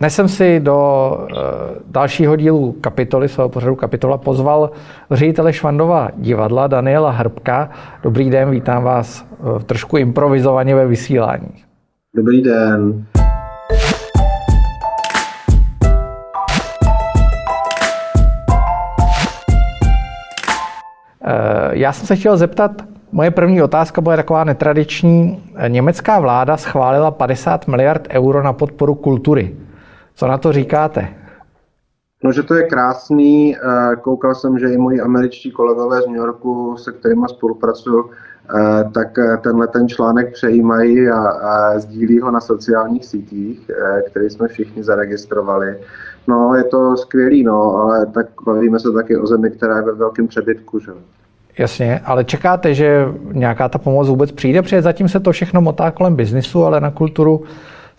Dnes jsem si do uh, dalšího dílu kapitoly, svého pořadu kapitola, pozval ředitele Švandova divadla Daniela Hrbka. Dobrý den, vítám vás uh, trošku improvizovaně ve vysílání. Dobrý den. Uh, já jsem se chtěl zeptat, Moje první otázka bude taková netradiční. Německá vláda schválila 50 miliard euro na podporu kultury. Co na to říkáte? No, že to je krásný. Eh, koukal jsem, že i moji američtí kolegové z New Yorku, se kterými spolupracuju, eh, tak eh, tenhle ten článek přejímají a, a sdílí ho na sociálních sítích, který jsme všichni zaregistrovali. No, je to skvělý, no, ale tak bavíme se taky o zemi, která je ve velkém přebytku, že? Jasně, ale čekáte, že nějaká ta pomoc vůbec přijde, protože zatím se to všechno motá kolem biznisu, ale na kulturu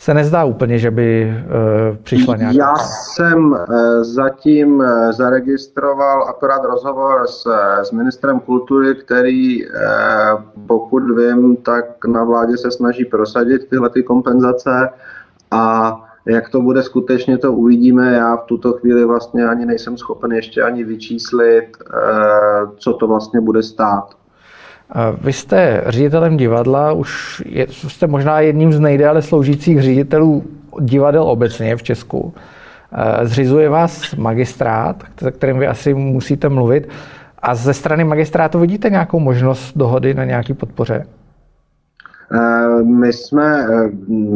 se nezdá úplně, že by uh, přišla nějaká. Já jsem uh, zatím uh, zaregistroval akorát rozhovor s, s ministrem kultury, který, pokud vím, tak na vládě se snaží prosadit tyhle ty kompenzace a jak to bude skutečně, to uvidíme. Já v tuto chvíli vlastně ani nejsem schopen ještě ani vyčíslit, co to vlastně bude stát. Vy jste ředitelem divadla, už je, jste možná jedním z nejdéle sloužících ředitelů divadel obecně v Česku. Zřizuje vás magistrát, se kterým vy asi musíte mluvit. A ze strany magistrátu vidíte nějakou možnost dohody na nějaký podpoře? My jsme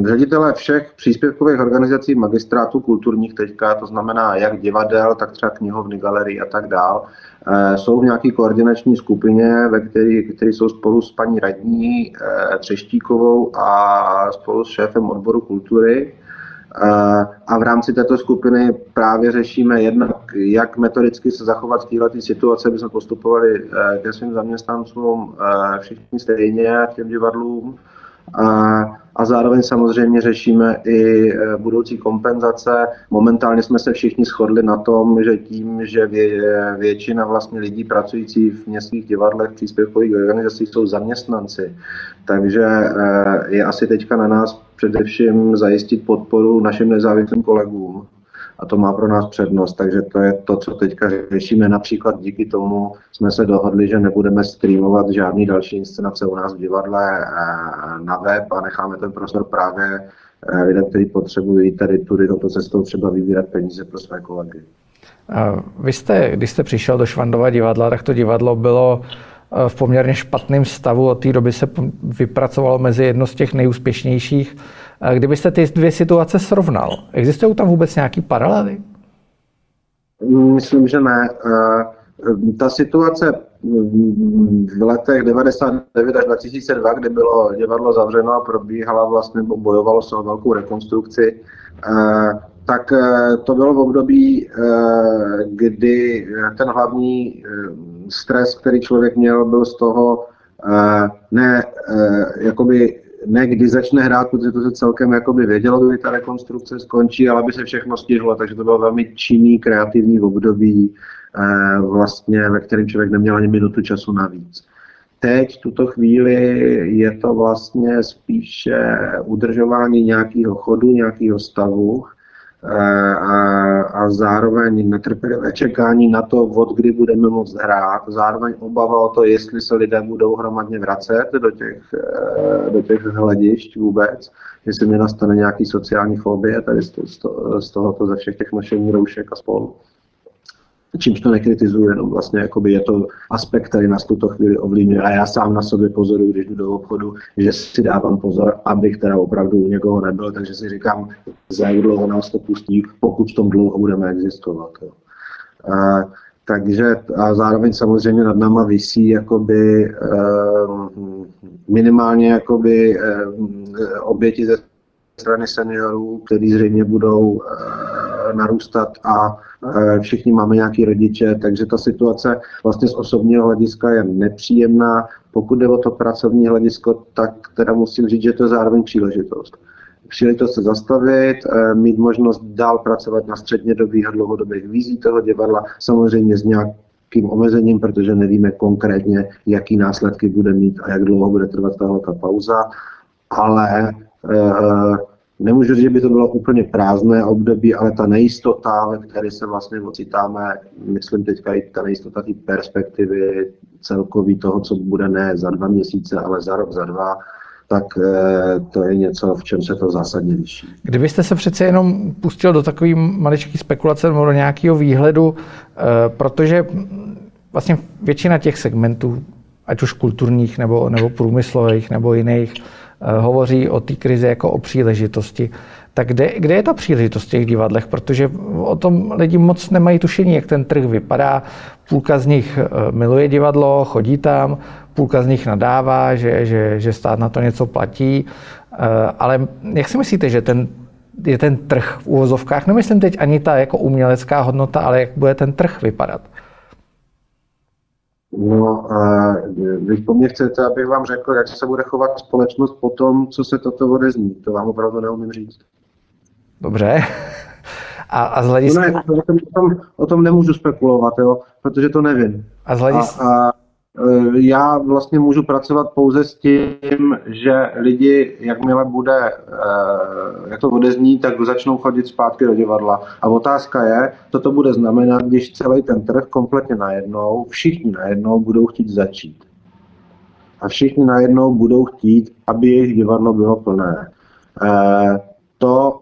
ředitelé všech příspěvkových organizací magistrátu kulturních teďka, to znamená jak divadel, tak třeba knihovny, galerii a tak dál. Eh, jsou v nějaké koordinační skupině, ve které, které jsou spolu s paní radní eh, Třeštíkovou a spolu s šéfem odboru kultury. Eh, a v rámci této skupiny právě řešíme jednak, jak metodicky se zachovat v této situaci, aby jsme postupovali ke svým zaměstnancům všichni stejně, těm divadlům. A a zároveň samozřejmě řešíme i e, budoucí kompenzace. Momentálně jsme se všichni shodli na tom, že tím, že vě, většina vlastně lidí pracující v městských divadlech, příspěvkových organizacích jsou zaměstnanci, takže je asi teďka na nás především zajistit podporu našim nezávislým kolegům a to má pro nás přednost. Takže to je to, co teďka řešíme. Například díky tomu jsme se dohodli, že nebudeme streamovat žádný další inscenace u nás v divadle eh, na web a necháme ten prostor právě eh, lidem, kteří potřebují tady tudy touto cestou třeba vybírat peníze pro své kolegy. Vy jste, když jste přišel do Švandova divadla, tak to divadlo bylo v poměrně špatném stavu. Od té doby se vypracovalo mezi jedno z těch nejúspěšnějších Kdybyste ty dvě situace srovnal, existují tam vůbec nějaké paralely? Myslím, že ne. Eh, ta situace v letech 99 až 2002, kdy bylo divadlo zavřeno a probíhala vlastně, bojovalo se o velkou rekonstrukci, eh, tak eh, to bylo v období, kdy ten hlavní stres, který člověk měl, byl z toho ne jakoby ne kdy začne hrát, protože to se celkem jakoby vědělo, kdy ta rekonstrukce skončí, ale aby se všechno stihlo, takže to bylo velmi činný, kreativní období, eh, vlastně, ve kterém člověk neměl ani minutu času navíc. Teď, v tuto chvíli, je to vlastně spíše udržování nějakého chodu, nějakého stavu, a, a zároveň netrpělivé čekání na to, od kdy budeme moct hrát, zároveň obava o to, jestli se lidé budou hromadně vracet do těch, eh, do těch hledišť vůbec, jestli mě nastane nějaký sociální fobie tady z, to, z tohoto ze všech těch nošení roušek a spolu čímž to nekritizuju, jenom vlastně jakoby je to aspekt, který nás tuto chvíli ovlivňuje a já sám na sobě pozoruju, když jdu do obchodu, že si dávám pozor, abych teda opravdu u někoho nebyl, takže si říkám, za jak dlouho nás to pustí, pokud v tom dlouho budeme existovat. Jo. A, takže a zároveň samozřejmě nad náma visí jakoby, um, minimálně jakoby, um, oběti ze strany seniorů, kteří zřejmě budou eh, narůstat a eh, všichni máme nějaký rodiče, takže ta situace vlastně z osobního hlediska je nepříjemná. Pokud jde o to pracovní hledisko, tak teda musím říct, že to je zároveň příležitost. Příležitost se zastavit, eh, mít možnost dál pracovat na střednědobých a dlouhodobých vizí toho divadla, samozřejmě s nějakým omezením, protože nevíme konkrétně, jaký následky bude mít a jak dlouho bude trvat tahle ta pauza, ale Nemůžu říct, že by to bylo úplně prázdné období, ale ta nejistota, ve které se vlastně ocitáme, myslím teďka i ta nejistota té perspektivy celkový toho, co bude ne za dva měsíce, ale za rok, za dva, tak eh, to je něco, v čem se to zásadně liší. Kdybyste se přece jenom pustil do takové maličké spekulace nebo do nějakého výhledu, eh, protože vlastně většina těch segmentů, ať už kulturních nebo, nebo průmyslových nebo jiných, hovoří o té krizi jako o příležitosti. Tak kde, kde je ta příležitost v těch divadlech? Protože o tom lidi moc nemají tušení, jak ten trh vypadá. Půlka z nich eh, miluje divadlo, chodí tam, půlka z nich nadává, že, že, že stát na to něco platí. Eh, ale jak si myslíte, že ten, je ten trh v úvozovkách, nemyslím teď ani ta jako umělecká hodnota, ale jak bude ten trh vypadat? No a vy po mně chcete, abych vám řekl, jak se bude chovat společnost po tom, co se toto odezní. To vám opravdu neumím říct. Dobře. A, a z hlediska... No ne, o, tom, o, tom, nemůžu spekulovat, jo, protože to nevím. A z hlediska... A, a já vlastně můžu pracovat pouze s tím, že lidi, jakmile bude, eh, jak to odezní, tak začnou chodit zpátky do divadla. A otázka je, co to bude znamenat, když celý ten trh kompletně najednou, všichni najednou budou chtít začít. A všichni najednou budou chtít, aby jejich divadlo bylo plné. Eh, to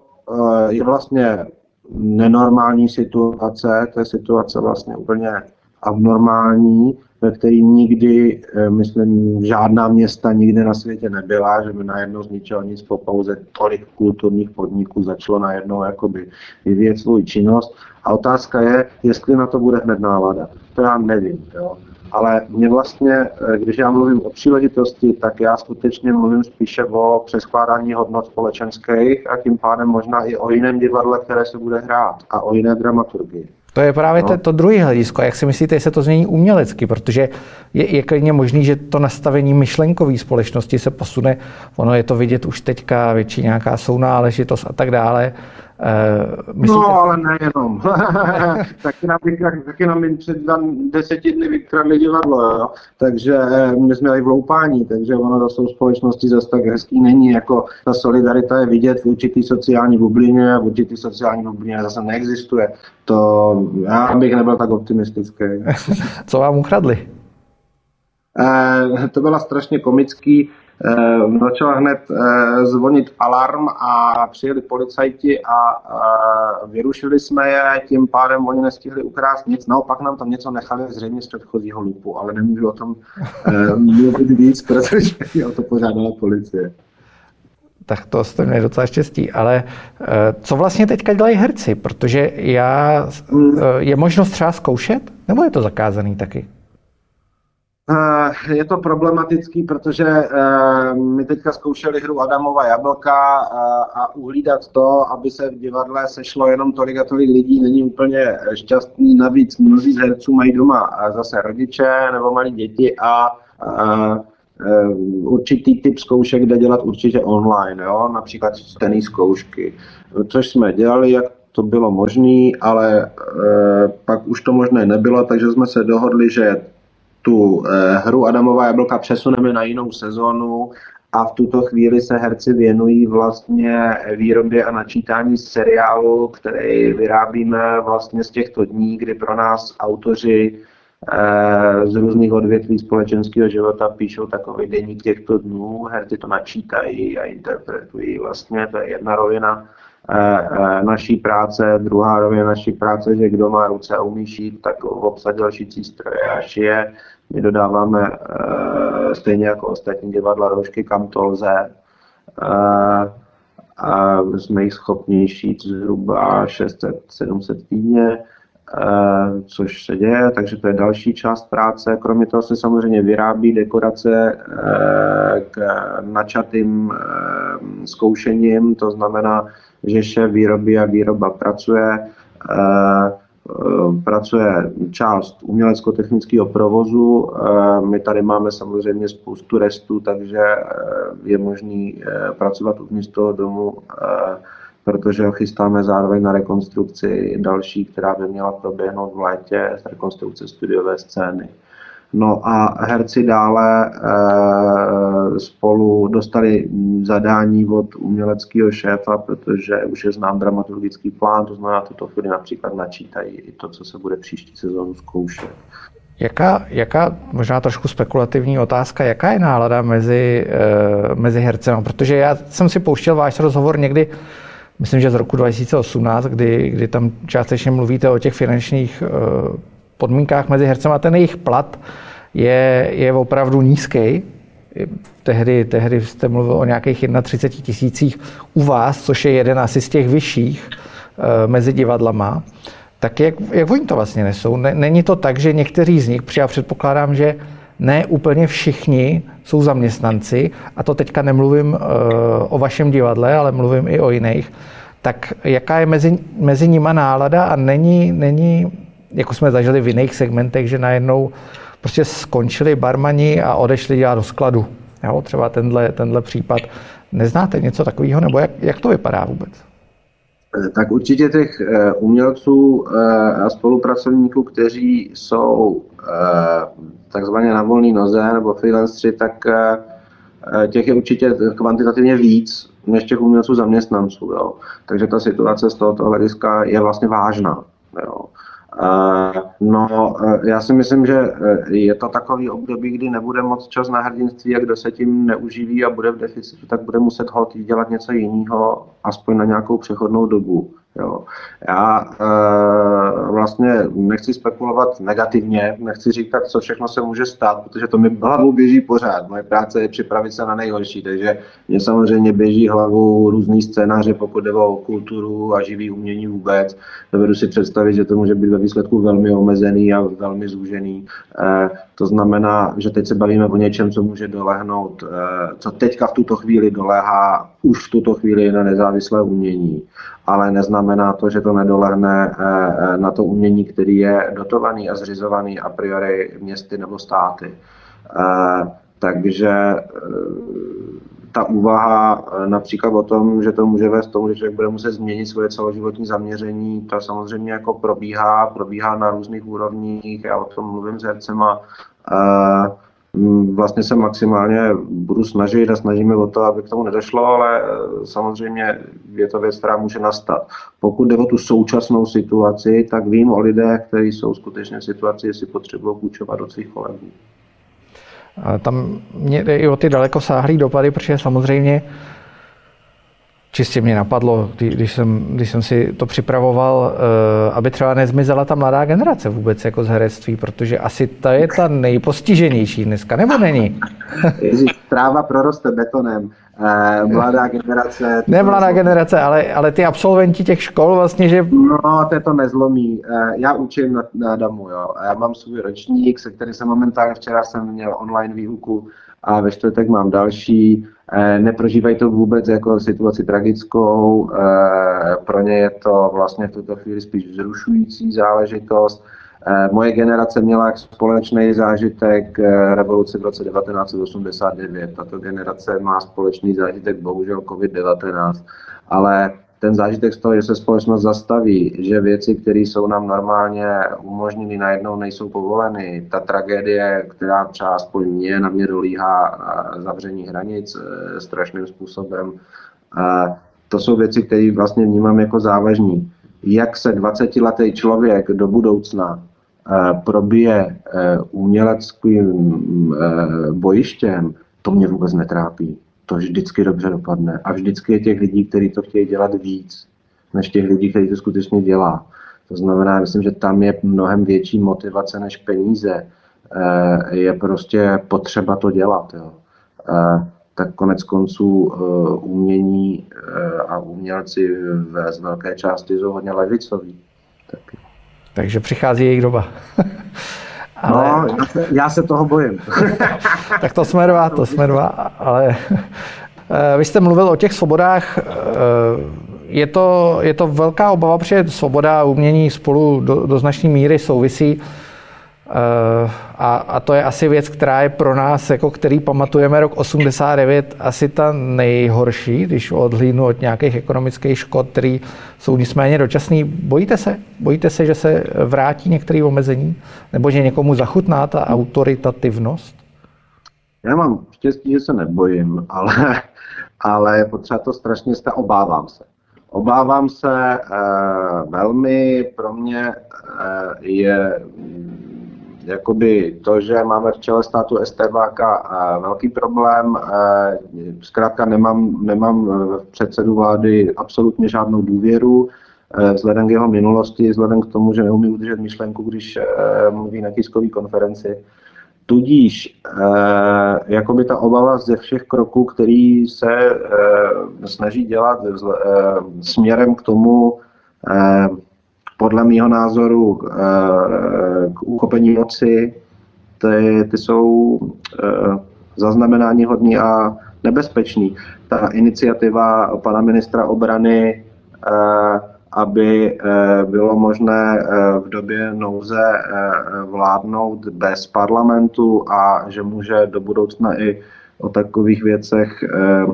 je vlastně nenormální situace, to je situace vlastně úplně abnormální, který nikdy, eh, myslím, žádná města nikdy na světě nebyla, že by najednou z ničeho nic po pauze tolik kulturních podniků začalo najednou jakoby vyvíjet svou činnost. A otázka je, jestli na to bude hned nálada. To já nevím. Jo. Ale mě vlastně, eh, když já mluvím o příležitosti, tak já skutečně mluvím spíše o přeskládání hodnot společenských a tím pádem možná i o jiném divadle, které se bude hrát a o jiné dramaturgii. To je právě no. to, to druhé hledisko. Jak si myslíte, že se to změní umělecky? Protože je, je klidně možný, že to nastavení myšlenkové společnosti se posune. Ono je to vidět už teďka, větší nějaká sounáležitost a tak dále. Uh, myslíte... No, ale nejenom. taky, nám, taky nám před deseti dny vykradli divadlo, jo? takže eh, my jsme i v loupání, takže ono to jsou společnosti zase tak hezký není, jako ta solidarita je vidět v určitý sociální bublině a v určitý sociální bublině zase neexistuje. To já bych nebyl tak optimistický. Co vám ukradli? Uh, to byla strašně komický Eh, začala hned eh, zvonit alarm a přijeli policajti a vyrušili jsme je, tím pádem oni nestihli ukrást nic, naopak nám tam něco nechali zřejmě z předchozího lupu, ale nemůžu o tom eh, mluvit víc, protože o to požádala policie. Tak to jste měli docela štěstí. Ale co vlastně teďka dělají herci? Protože já, hmm. je možnost třeba zkoušet? Nebo je to zakázaný taky? Eh, je to problematický, protože eh, my teďka zkoušeli hru Adamova jablka eh, a uhlídat to, aby se v divadle sešlo jenom tolik a tolik lidí, není úplně šťastný. Navíc mnozí z herců mají doma zase rodiče nebo malí děti a určitý typ zkoušek jde dělat určitě online, jo? například stejné zkoušky, což jsme dělali, jak to bylo možné, ale pak už to možné nebylo, takže jsme se dohodli, že tu eh, hru Adamová jablka přesuneme na jinou sezonu a v tuto chvíli se herci věnují vlastně výrobě a načítání seriálu, který vyrábíme vlastně z těchto dní, kdy pro nás autoři eh, z různých odvětví společenského života píšou takový deník těchto dnů, herci to načítají a interpretují. Vlastně to je jedna rovina eh, naší práce, druhá rovina naší práce, že kdo má ruce a umí šít, tak obsadil šicí stroje a šije my dodáváme uh, stejně jako ostatní divadla roušky, kam to lze. Uh, a jsme jich schopni šít zhruba 600-700 týdně, uh, což se děje, takže to je další část práce. Kromě toho se samozřejmě vyrábí dekorace k načatým zkoušením, to znamená, že šéf výroby a výroba pracuje. Eh, pracuje část umělecko-technického provozu. Eh, my tady máme samozřejmě spoustu restů, takže eh, je možný pracovat uvnitř toho domu, protože chystáme zároveň na rekonstrukci další, která by měla proběhnout v létě, rekonstrukce studiové scény. No a herci dále e, spolu dostali zadání od uměleckého šéfa, protože už je znám dramaturgický plán, to znamená, tuto chvíli například načítají i to, co se bude příští sezónu zkoušet. Jaká, jaká, možná trošku spekulativní otázka, jaká je nálada mezi, e, mezi hercem? Protože já jsem si pouštěl váš rozhovor někdy, myslím, že z roku 2018, kdy, kdy tam částečně mluvíte o těch finančních e, podmínkách mezi hercem a ten jejich plat je, je opravdu nízký. Tehdy, tehdy jste mluvil o nějakých 31 tisících u vás, což je jeden asi z těch vyšších e, mezi divadlama. Tak jak, jak oni to vlastně nesou? Není to tak, že někteří z nich, já předpokládám, že ne úplně všichni jsou zaměstnanci, a to teďka nemluvím e, o vašem divadle, ale mluvím i o jiných, tak jaká je mezi, mezi nima nálada a není, není jako jsme zažili v jiných segmentech, že najednou prostě skončili barmani a odešli dělat do skladu. Jo, třeba tenhle, tenhle případ. Neznáte něco takového, nebo jak, jak to vypadá vůbec? Tak určitě těch eh, umělců eh, a spolupracovníků, kteří jsou eh, takzvaně na volný noze nebo freelanceri, tak těch je určitě kvantitativně víc než těch umělců zaměstnanců. Jo. Takže ta situace z tohoto hlediska je vlastně vážná. Jo. No, e, já si myslím, že e, je to takový období, kdy nebude moc čas na hrdinství a kdo se tím neuživí a bude v deficitu, tak bude muset hod dělat něco jiného, aspoň na nějakou přechodnou dobu. Jo. Já e, vlastně nechci spekulovat negativně, nechci říkat, co všechno se může stát, protože to mi hlavou běží pořád. Moje práce je připravit se na nejhorší, takže mě samozřejmě běží hlavou různý scénáře, pokud jde o kulturu a živý umění vůbec. Dovedu si představit, že to může být ve výsledku velmi omezený a velmi zúžený. E, to znamená, že teď se bavíme o něčem, co může dolehnout, e, co teďka v tuto chvíli doléhá už v tuto chvíli na nezávislé umění ale neznamená to, že to nedolehne eh, eh, na to umění, který je dotovaný a zřizovaný a priori městy nebo státy. Eh, takže ta úvaha například o tom, že to může vést tomu, že člověk bude muset změnit svoje celoživotní zaměření, to samozřejmě jako probíhá, probíhá na různých úrovních, já o tom mluvím s hercema, vlastně se maximálně budu snažit a snažíme o to, aby k tomu nedošlo, ale eh, samozřejmě je to věc, která může nastat. Pokud jde o tu současnou situaci, tak vím o lidech, kteří jsou skutečně v situaci, jestli potřebují půjčovat od svých kolegů. Tam mě jde i o ty dalekosáhlé dopady, protože samozřejmě čistě mě napadlo, když jsem, když jsem si to připravoval, eh, aby třeba nezmizela ta mladá generace vůbec jako z herectví, protože asi ta je ta nejpostiženější dneska, nebo není? Ježíš, tráva proroste betonem. Eh, mladá generace... Ne mladá generace, ale, ale ty absolventi těch škol vlastně, že... No, to je to nezlomí. Eh, já učím na, na Adamu, jo. Já mám svůj ročník, se který jsem momentálně včera jsem měl online výuku a ve čtvrtek mám další. Eh, neprožívají to vůbec jako situaci tragickou, eh, pro ně je to vlastně v tuto chvíli spíš vzrušující záležitost. Eh, moje generace měla společný zážitek revoluce v roce 1989. Tato generace má společný zážitek bohužel COVID-19, ale ten zážitek z toho, že se společnost zastaví, že věci, které jsou nám normálně umožněny, najednou nejsou povoleny. Ta tragédie, která třeba aspoň mě na mě dolíhá zavření hranic e, strašným způsobem, to jsou věci, které vlastně vnímám jako závažní. Jak se 20-letý člověk do budoucna probije uměleckým bojištěm, to mě vůbec netrápí to vždycky dobře dopadne. A vždycky je těch lidí, kteří to chtějí dělat víc, než těch lidí, kteří to skutečně dělá. To znamená, myslím, že tam je mnohem větší motivace než peníze. Eh, je prostě potřeba to dělat. Jo. Eh, tak konec konců eh, umění a umělci z velké části jsou hodně levicoví. Tak. Takže přichází jejich doba. Ale... No, já se, já se toho bojím. tak to jsme dva, to jsme dva, ale eh, vy jste mluvil o těch svobodách. Eh, je to, je to velká obava, protože svoboda a umění spolu do, do značné míry souvisí. A, a to je asi věc, která je pro nás, jako který pamatujeme rok 89, asi ta nejhorší, když odhlídnu od nějakých ekonomických škod, které jsou nicméně dočasný. Bojíte se? Bojíte se, že se vrátí některé omezení? Nebo že někomu zachutná ta autoritativnost? Já mám štěstí, že se nebojím, ale, ale potřeba to strašně stát. Obávám se. Obávám se eh, velmi, pro mě eh, je jakoby to, že máme v čele státu STBK eh, velký problém. Eh, zkrátka nemám, nemám v předsedu vlády absolutně žádnou důvěru eh, vzhledem k jeho minulosti, vzhledem k tomu, že neumí udržet myšlenku, když mluví na tiskové konferenci. Tudíž jakoby ta obava ze všech kroků, který se snaží dělat směrem k tomu, podle mého názoru eh, k uchopení moci, ty, ty jsou eh, zaznamenání hodný a nebezpečný. Ta iniciativa pana ministra obrany, eh, aby bylo možné v době nouze vládnout bez parlamentu a že může do budoucna i o takových věcech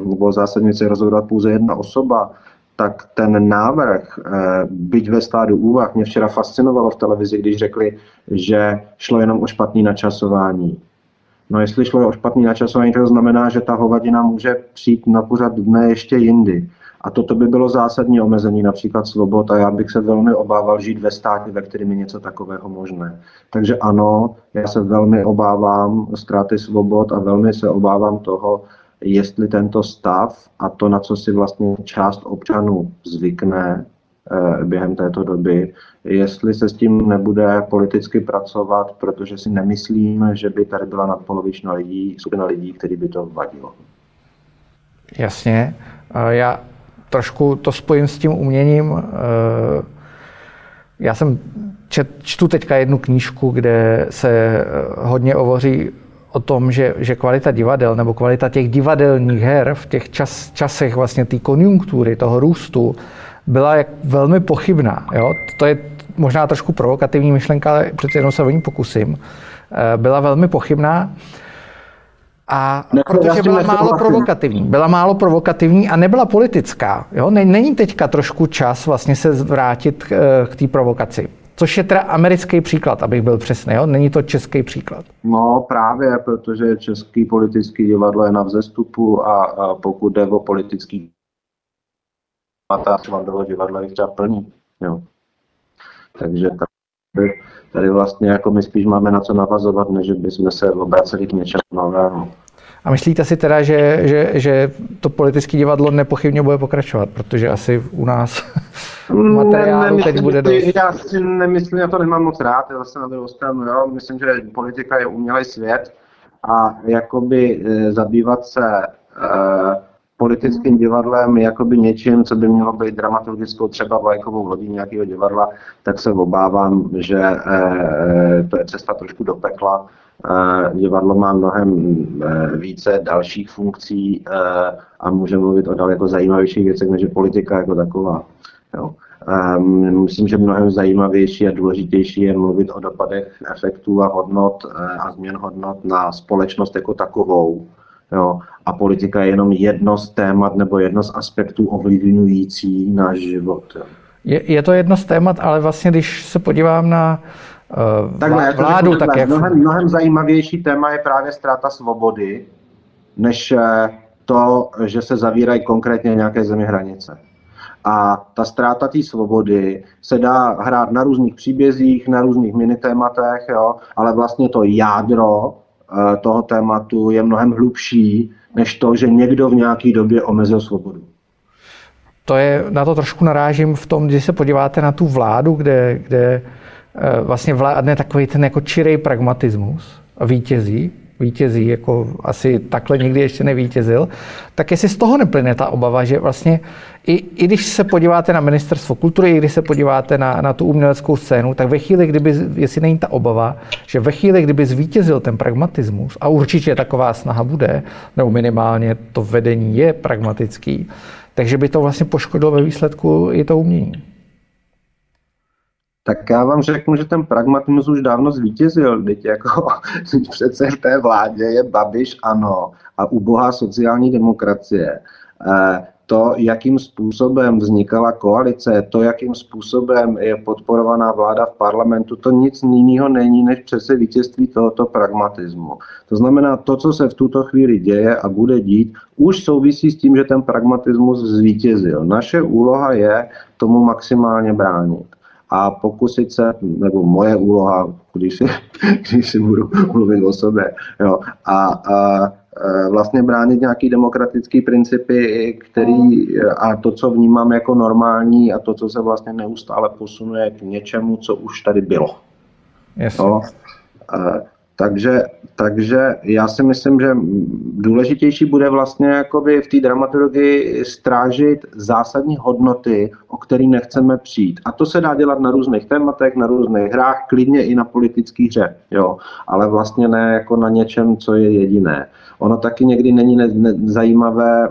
nebo zásadně rozhodovat pouze jedna osoba, tak ten návrh, eh, byť ve stádu úvah, mě včera fascinovalo v televizi, když řekli, že šlo jenom o špatný načasování. No jestli šlo o špatný načasování, to znamená, že ta hovadina může přijít na pořad dne ještě jindy. A toto by bylo zásadní omezení například svobod a já bych se velmi obával žít ve státě, ve kterém je něco takového možné. Takže ano, já se velmi obávám ztráty svobod a velmi se obávám toho, jestli tento stav a to, na co si vlastně část občanů zvykne eh, během této doby, jestli se s tím nebude politicky pracovat, protože si nemyslím, že by tady byla nadpolovičná lidí, skupina lidí, který by to vadilo. Jasně. Já trošku to spojím s tím uměním. Eh, já jsem čet, čtu teďka jednu knížku, kde se eh, hodně hovoří o tom, že, že kvalita divadel nebo kvalita těch divadelních her v těch čas, časech vlastně té konjunktury, toho růstu, byla jak velmi pochybná. Jo? To je možná trošku provokativní myšlenka, ale přece jenom se o ní pokusím. Eh, byla velmi pochybná. A ne, protože byla málo provokativní. Byla málo provokativní a nebyla politická. Jo? Není teďka trošku čas vlastně se vrátit k, eh, k té provokaci. Což je teda americký příklad, abych byl přesný, jo? není to český příklad. No právě, protože český politický divadlo je na vzestupu a, a pokud jde o politický Švandrovo divadlo je třeba plný. Jo. Takže tady, tady vlastně jako my spíš máme na co navazovat, než bychom se obraceli k něčemu novému. A myslíte si teda, že, že, že to politické divadlo nepochybně bude pokračovat, protože asi u nás materiálu ne, teď bude dost. Já si nemyslím, já to nemám moc rád, já zase na druhou stranu, jo. myslím, že politika je umělý svět a jakoby e, zabývat se e, politickým divadlem jakoby něčím, co by mělo být dramaturgickou třeba vlajkovou lodí nějakého divadla, tak se obávám, že e, e to je cesta trošku do pekla divadlo má mnohem eh, více dalších funkcí eh, a může mluvit o daleko zajímavějších věcech, než je politika jako taková. Jo. Um, myslím, že mnohem zajímavější a důležitější je mluvit o dopadech efektů a hodnot eh, a změn hodnot na společnost jako takovou. Jo. A politika je jenom jedno z témat nebo jedno z aspektů ovlivňující náš život. Jo. Je, je to jedno z témat, ale vlastně, když se podívám na uh, takhle, vládu, tak jak... Mnohem, mnohem zajímavější téma je právě ztráta svobody, než eh, to, že se zavírají konkrétně nějaké zemi hranice. A ta ztráta té svobody se dá hrát na různých příbězích, na různých minitématech, jo, ale vlastně to jádro uh, toho tématu je mnohem hlubší, než to, že někdo v nějaké době omezil svobodu. To je, na to trošku narážím v tom, když se podíváte na tu vládu, kde, kde Eh, vlastně vládne takový ten jako čirej pragmatismus a vítězí, vítězí, jako asi takhle nikdy ještě nevítězil, tak jestli z toho neplyne ta obava, že vlastně i, i když se podíváte na ministerstvo kultury, i když se podíváte na, na tu uměleckou scénu, tak ve chvíli, kdyby, jestli není ta obava, že ve chvíli, kdyby zvítězil ten pragmatismus, a určitě taková snaha bude, nebo minimálně to vedení je pragmatický, takže by to vlastně poškodilo ve výsledku i to umění. Tak já vám řeknu, že ten pragmatismus už dávno zvítězil. Teď jako přece v té vládě je Babiš ano a ubohá sociální demokracie. Eh, to, jakým způsobem vznikala koalice, to, jakým způsobem je podporovaná vláda v parlamentu, to nic jiného není, než přece vítězství tohoto pragmatismu. To znamená, to, co se v tuto chvíli děje a bude dít, už souvisí s tím, že ten pragmatismus zvítězil. Naše úloha je tomu maximálně bránit a pokusit se, nebo moje úloha, když si, když si budu mluvit o sobě, jo, a, a Eh, vlastně bránit nějaký demokratický principy, který a to, co vnímám jako normální a to, co se vlastně neustále posunuje k něčemu, co už tady bylo. Yes. No, takže, takže já si myslím, že důležitější bude vlastně jakoby v té dramaturgii strážit zásadní hodnoty, o které nechceme přijít. A to se dá dělat na různých tématech, na různých hrách, klidně i na politické hře, jo. ale vlastně ne jako na něčem, co je jediné. Ono taky někdy není ne, ne, zajímavé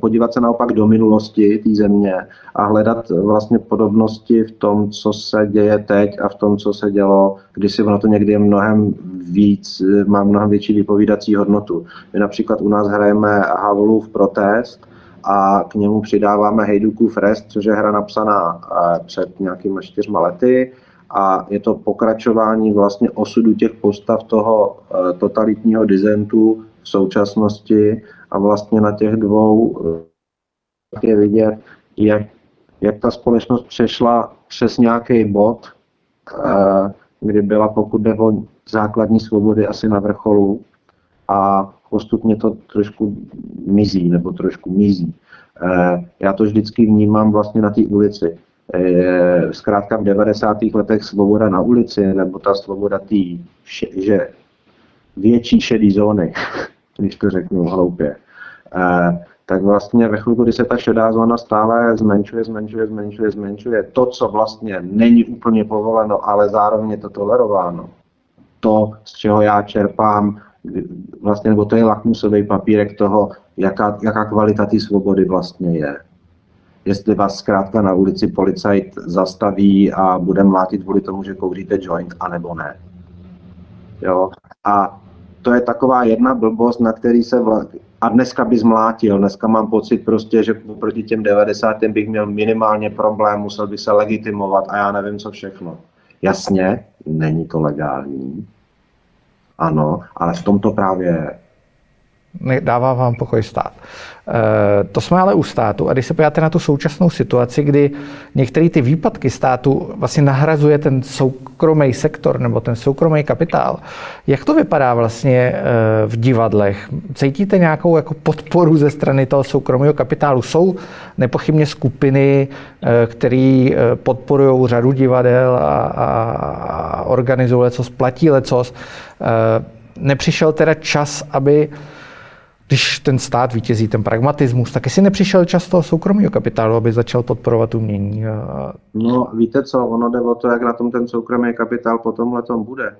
podívat se naopak do minulosti té země a hledat vlastně podobnosti v tom, co se děje teď a v tom, co se dělo, když si ono to někdy je mnohem víc, eh, má mnohem větší vypovídací hodnotu. My například u nás hrajeme Havlův protest, a k němu přidáváme Hejdukův rest, což je hra napsaná eh, před nějakými čtyřma lety a je to pokračování vlastně osudu těch postav toho totalitního dizentu v současnosti a vlastně na těch dvou eh, je vidět, jak, jak ta společnost přešla přes nějaký bod, eh, kdy byla, pokud jde o základní svobody, asi na vrcholu a postupně to trošku mizí, nebo trošku mizí. Eh, já to vždycky vnímám vlastně na té ulici. Zkrátka v 90. letech svoboda na ulici, nebo ta svoboda tý, že větší šedý zóny, když to řeknu hloupě. Eh, tak vlastně ve chvíli, kdy se ta šedá zóna stále zmenšuje, zmenšuje, zmenšuje, zmenšuje, to, co vlastně není úplně povoleno, ale zároveň je to tolerováno, to, z čeho já čerpám, vlastně, nebo to je lakmusový papírek toho, jaká, jaká kvalita té svobody vlastně je. Jestli vás zkrátka na ulici policajt zastaví a bude mlátit kvůli tomu, že kouříte joint, anebo ne. Jo? A to je taková jedna blbost, na který se vla... a dneska by zmlátil. Dneska mám pocit prostě, že proti těm 90. bych měl minimálně problém, musel by se legitimovat a já nevím co všechno. Jasně, není to legální. Ano, ale v tom to právě dává vám pokoj stát. Eh, to jsme ale u státu. A když se podíváte na tu současnou situaci, kdy některé ty výpadky státu vlastně nahrazuje ten soukromý sektor nebo ten soukromý kapitál, jak to vypadá vlastně eh, v divadlech? Cítíte nějakou jako podporu ze strany toho soukromého kapitálu? Jsou nepochybně skupiny, eh, které podporují řadu divadel a, a organizují lecos, platí lecos. Nepřišel teda čas, aby když ten stát vítězí ten pragmatismus, tak jestli nepřišel čas toho soukromého kapitálu, aby začal podporovat umění? No, víte co, ono jde o to, jak na tom ten soukromý kapitál po tomhle tom bude. E,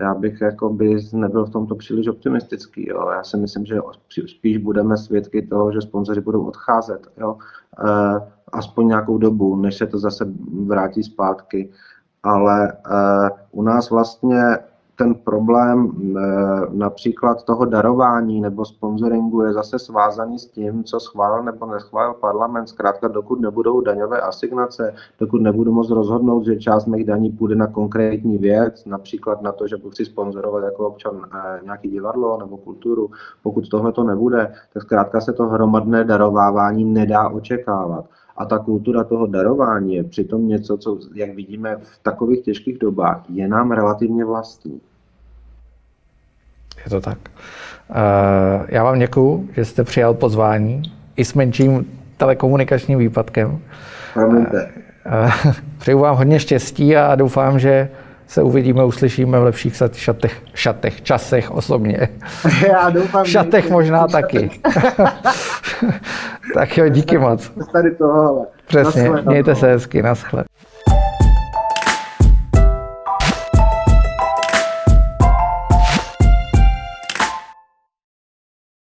já bych jako by nebyl v tomto příliš optimistický. Jo. Já si myslím, že spíš budeme svědky toho, že sponzoři budou odcházet. Jo. E, aspoň nějakou dobu, než se to zase vrátí zpátky. Ale e, u nás vlastně ten problém eh, například toho darování nebo sponsoringu je zase svázaný s tím, co schválil nebo neschválil parlament. Zkrátka, dokud nebudou daňové asignace, dokud nebudu moct rozhodnout, že část mých daní půjde na konkrétní věc, například na to, že chci sponzorovat jako občan eh, nějaký divadlo nebo kulturu, pokud tohle to nebude, tak zkrátka se to hromadné darovávání nedá očekávat. A ta kultura toho darování je přitom něco, co, jak vidíme v takových těžkých dobách, je nám relativně vlastní. Je to tak. Eh, já vám děkuju, že jste přijal pozvání i s menším telekomunikačním výpadkem. Promiňte. Eh, přeju vám hodně štěstí a doufám, že se uvidíme, uslyšíme v lepších šatech, šatech časech osobně. Já doufám. V šatech možná taky. tak jo, díky moc. Tady toho. Přesně, mějte se hezky, naschle.